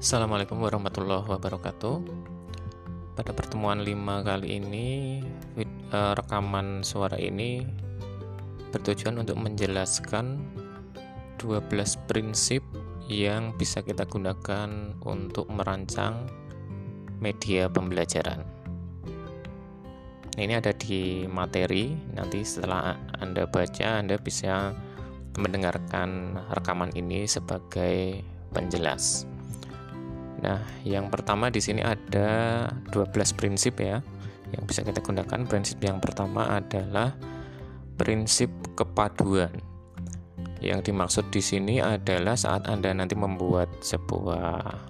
Assalamualaikum warahmatullahi wabarakatuh. Pada pertemuan 5 kali ini eh, rekaman suara ini bertujuan untuk menjelaskan 12 prinsip yang bisa kita gunakan untuk merancang media pembelajaran. Ini ada di materi, nanti setelah Anda baca Anda bisa mendengarkan rekaman ini sebagai penjelas. Nah, yang pertama di sini ada 12 prinsip ya yang bisa kita gunakan. Prinsip yang pertama adalah prinsip kepaduan. Yang dimaksud di sini adalah saat Anda nanti membuat sebuah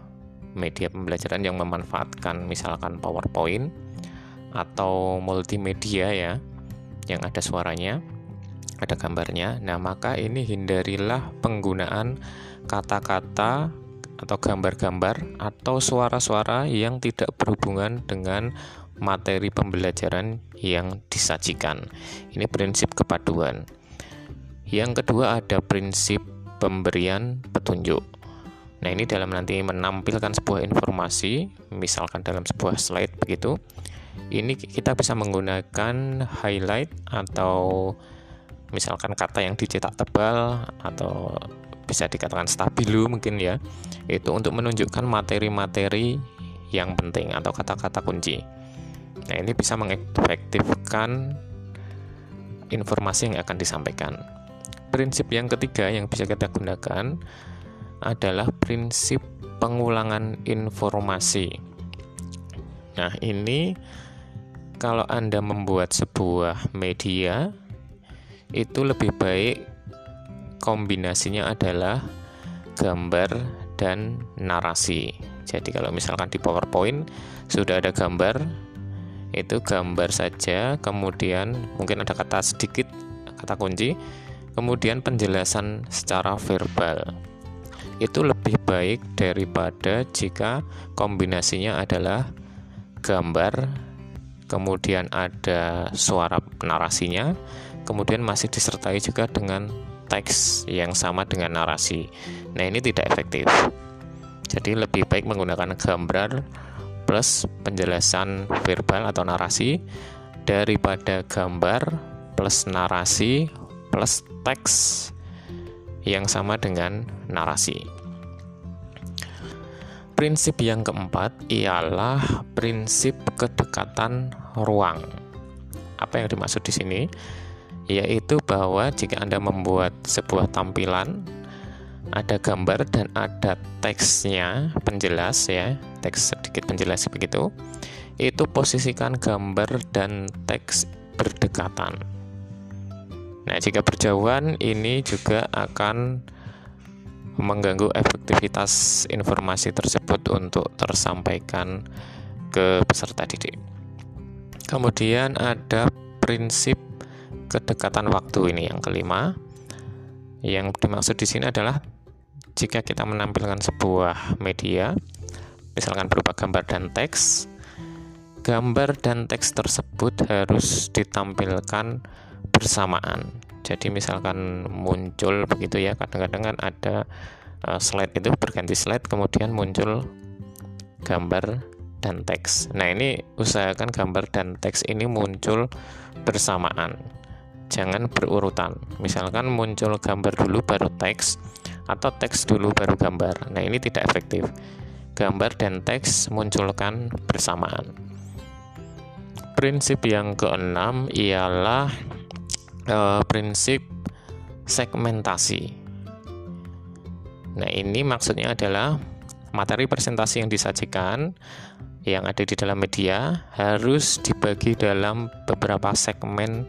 media pembelajaran yang memanfaatkan misalkan PowerPoint atau multimedia ya yang ada suaranya, ada gambarnya. Nah, maka ini hindarilah penggunaan kata-kata atau gambar-gambar atau suara-suara yang tidak berhubungan dengan materi pembelajaran yang disajikan. Ini prinsip kepaduan. Yang kedua ada prinsip pemberian petunjuk. Nah, ini dalam nanti menampilkan sebuah informasi, misalkan dalam sebuah slide begitu. Ini kita bisa menggunakan highlight atau misalkan kata yang dicetak tebal atau bisa dikatakan stabilo mungkin ya itu untuk menunjukkan materi-materi yang penting atau kata-kata kunci. Nah ini bisa mengefektifkan informasi yang akan disampaikan. Prinsip yang ketiga yang bisa kita gunakan adalah prinsip pengulangan informasi. Nah ini kalau Anda membuat sebuah media itu lebih baik kombinasinya adalah gambar dan narasi. Jadi kalau misalkan di PowerPoint sudah ada gambar, itu gambar saja, kemudian mungkin ada kata sedikit, kata kunci, kemudian penjelasan secara verbal. Itu lebih baik daripada jika kombinasinya adalah gambar, kemudian ada suara narasinya, kemudian masih disertai juga dengan teks yang sama dengan narasi. Nah, ini tidak efektif. Jadi lebih baik menggunakan gambar plus penjelasan verbal atau narasi daripada gambar plus narasi plus teks yang sama dengan narasi. Prinsip yang keempat ialah prinsip kedekatan ruang. Apa yang dimaksud di sini? Yaitu bahwa jika Anda membuat sebuah tampilan ada gambar dan ada teksnya penjelas ya teks sedikit penjelas begitu itu posisikan gambar dan teks berdekatan. Nah jika berjauhan ini juga akan mengganggu efektivitas informasi tersebut untuk tersampaikan ke peserta didik. Kemudian ada prinsip kedekatan waktu ini yang kelima. Yang dimaksud di sini adalah jika kita menampilkan sebuah media, misalkan berupa gambar dan teks, gambar dan teks tersebut harus ditampilkan bersamaan. Jadi misalkan muncul begitu ya, kadang-kadang kan ada uh, slide itu berganti slide kemudian muncul gambar dan teks. Nah, ini usahakan gambar dan teks ini muncul bersamaan jangan berurutan. Misalkan muncul gambar dulu baru teks atau teks dulu baru gambar. Nah, ini tidak efektif. Gambar dan teks munculkan bersamaan. Prinsip yang keenam ialah e, prinsip segmentasi. Nah, ini maksudnya adalah materi presentasi yang disajikan yang ada di dalam media harus dibagi dalam beberapa segmen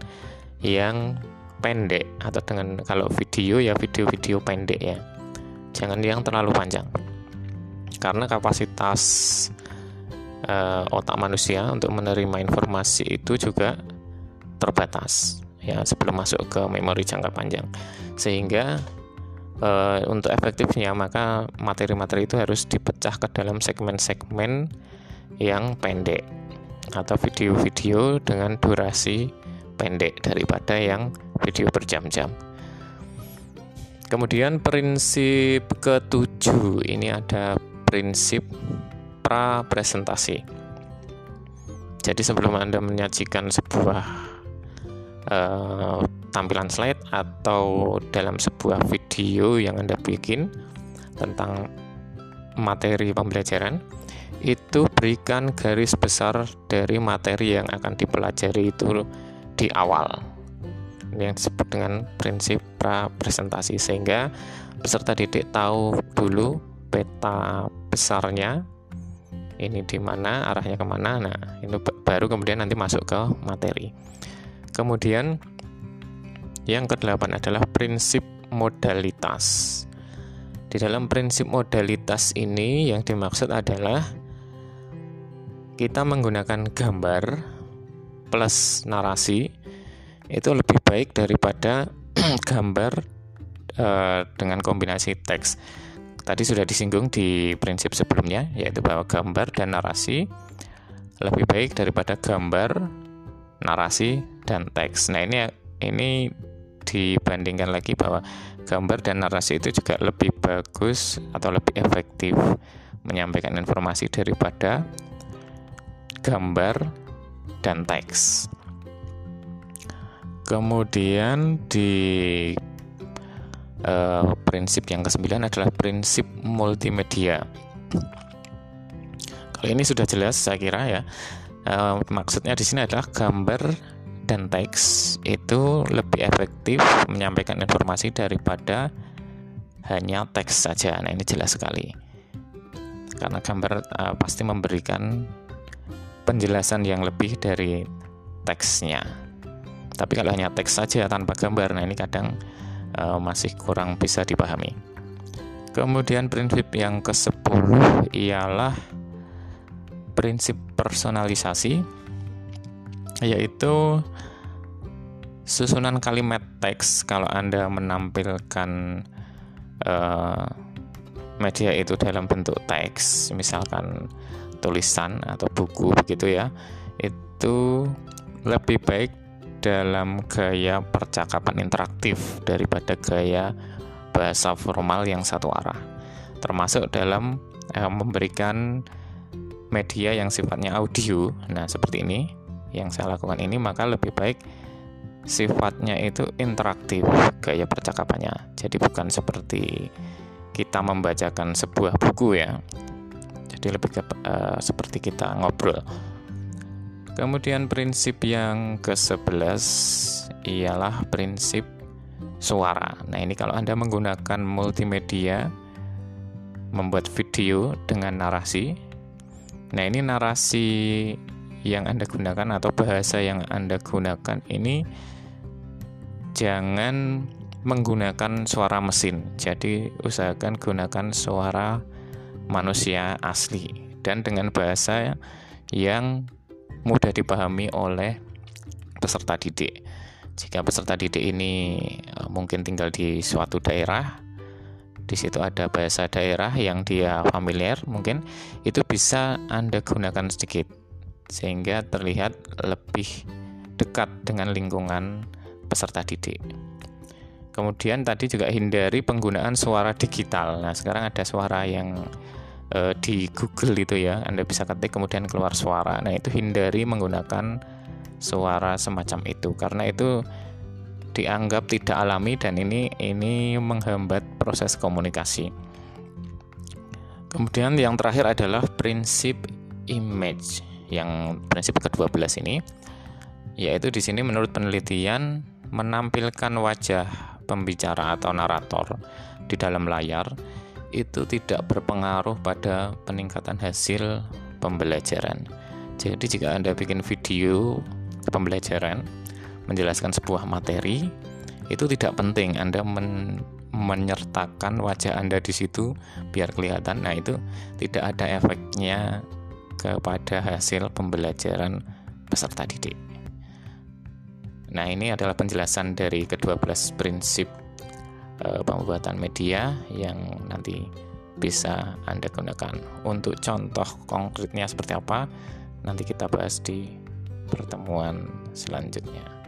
yang pendek atau dengan kalau video ya video-video pendek ya. Jangan yang terlalu panjang. Karena kapasitas uh, otak manusia untuk menerima informasi itu juga terbatas ya sebelum masuk ke memori jangka panjang. Sehingga uh, untuk efektifnya maka materi-materi itu harus dipecah ke dalam segmen-segmen yang pendek atau video-video dengan durasi pendek daripada yang video berjam-jam. Kemudian prinsip ketujuh ini ada prinsip pra presentasi. Jadi sebelum Anda menyajikan sebuah uh, tampilan slide atau dalam sebuah video yang Anda bikin tentang materi pembelajaran, itu berikan garis besar dari materi yang akan dipelajari itu di awal. Ini yang disebut dengan prinsip pra presentasi sehingga peserta didik tahu dulu peta besarnya ini di mana arahnya ke mana nah ini baru kemudian nanti masuk ke materi. Kemudian yang kedelapan adalah prinsip modalitas. Di dalam prinsip modalitas ini yang dimaksud adalah kita menggunakan gambar plus narasi itu lebih baik daripada gambar uh, dengan kombinasi teks tadi sudah disinggung di prinsip sebelumnya yaitu bahwa gambar dan narasi lebih baik daripada gambar, narasi dan teks. Nah, ini ini dibandingkan lagi bahwa gambar dan narasi itu juga lebih bagus atau lebih efektif menyampaikan informasi daripada gambar dan teks. Kemudian di uh, prinsip yang kesembilan adalah prinsip multimedia. Kalau ini sudah jelas saya kira ya. Uh, maksudnya di sini adalah gambar dan teks itu lebih efektif menyampaikan informasi daripada hanya teks saja. Nah, ini jelas sekali. Karena gambar uh, pasti memberikan penjelasan yang lebih dari teksnya. Tapi kalau hanya teks saja tanpa gambar, nah ini kadang uh, masih kurang bisa dipahami. Kemudian prinsip yang ke-10 ialah prinsip personalisasi yaitu susunan kalimat teks kalau Anda menampilkan uh, media itu dalam bentuk teks misalkan tulisan atau buku begitu ya itu lebih baik dalam gaya percakapan interaktif daripada gaya bahasa formal yang satu arah, termasuk dalam eh, memberikan media yang sifatnya audio. Nah, seperti ini yang saya lakukan ini, maka lebih baik sifatnya itu interaktif gaya percakapannya. Jadi bukan seperti kita membacakan sebuah buku ya. Jadi lebih ke, uh, seperti kita ngobrol. Kemudian prinsip yang ke-11 ialah prinsip suara. Nah, ini kalau Anda menggunakan multimedia membuat video dengan narasi. Nah, ini narasi yang Anda gunakan atau bahasa yang Anda gunakan ini jangan menggunakan suara mesin. Jadi, usahakan gunakan suara manusia asli dan dengan bahasa yang mudah dipahami oleh peserta didik. Jika peserta didik ini uh, mungkin tinggal di suatu daerah, di situ ada bahasa daerah yang dia familiar, mungkin itu bisa Anda gunakan sedikit sehingga terlihat lebih dekat dengan lingkungan peserta didik. Kemudian tadi juga hindari penggunaan suara digital. Nah, sekarang ada suara yang uh, di Google itu ya. Anda bisa ketik kemudian keluar suara. Nah itu hindari menggunakan suara semacam itu karena itu dianggap tidak alami dan ini ini menghambat proses komunikasi. Kemudian yang terakhir adalah prinsip image yang prinsip ke-12 ini yaitu di sini menurut penelitian menampilkan wajah pembicara atau narator di dalam layar itu tidak berpengaruh pada peningkatan hasil pembelajaran. Jadi jika Anda bikin video pembelajaran menjelaskan sebuah materi, itu tidak penting Anda men menyertakan wajah Anda di situ biar kelihatan. Nah, itu tidak ada efeknya kepada hasil pembelajaran peserta didik. Nah, ini adalah penjelasan dari ke-12 prinsip uh, pembuatan media yang nanti bisa Anda gunakan. Untuk contoh konkretnya seperti apa, nanti kita bahas di pertemuan selanjutnya.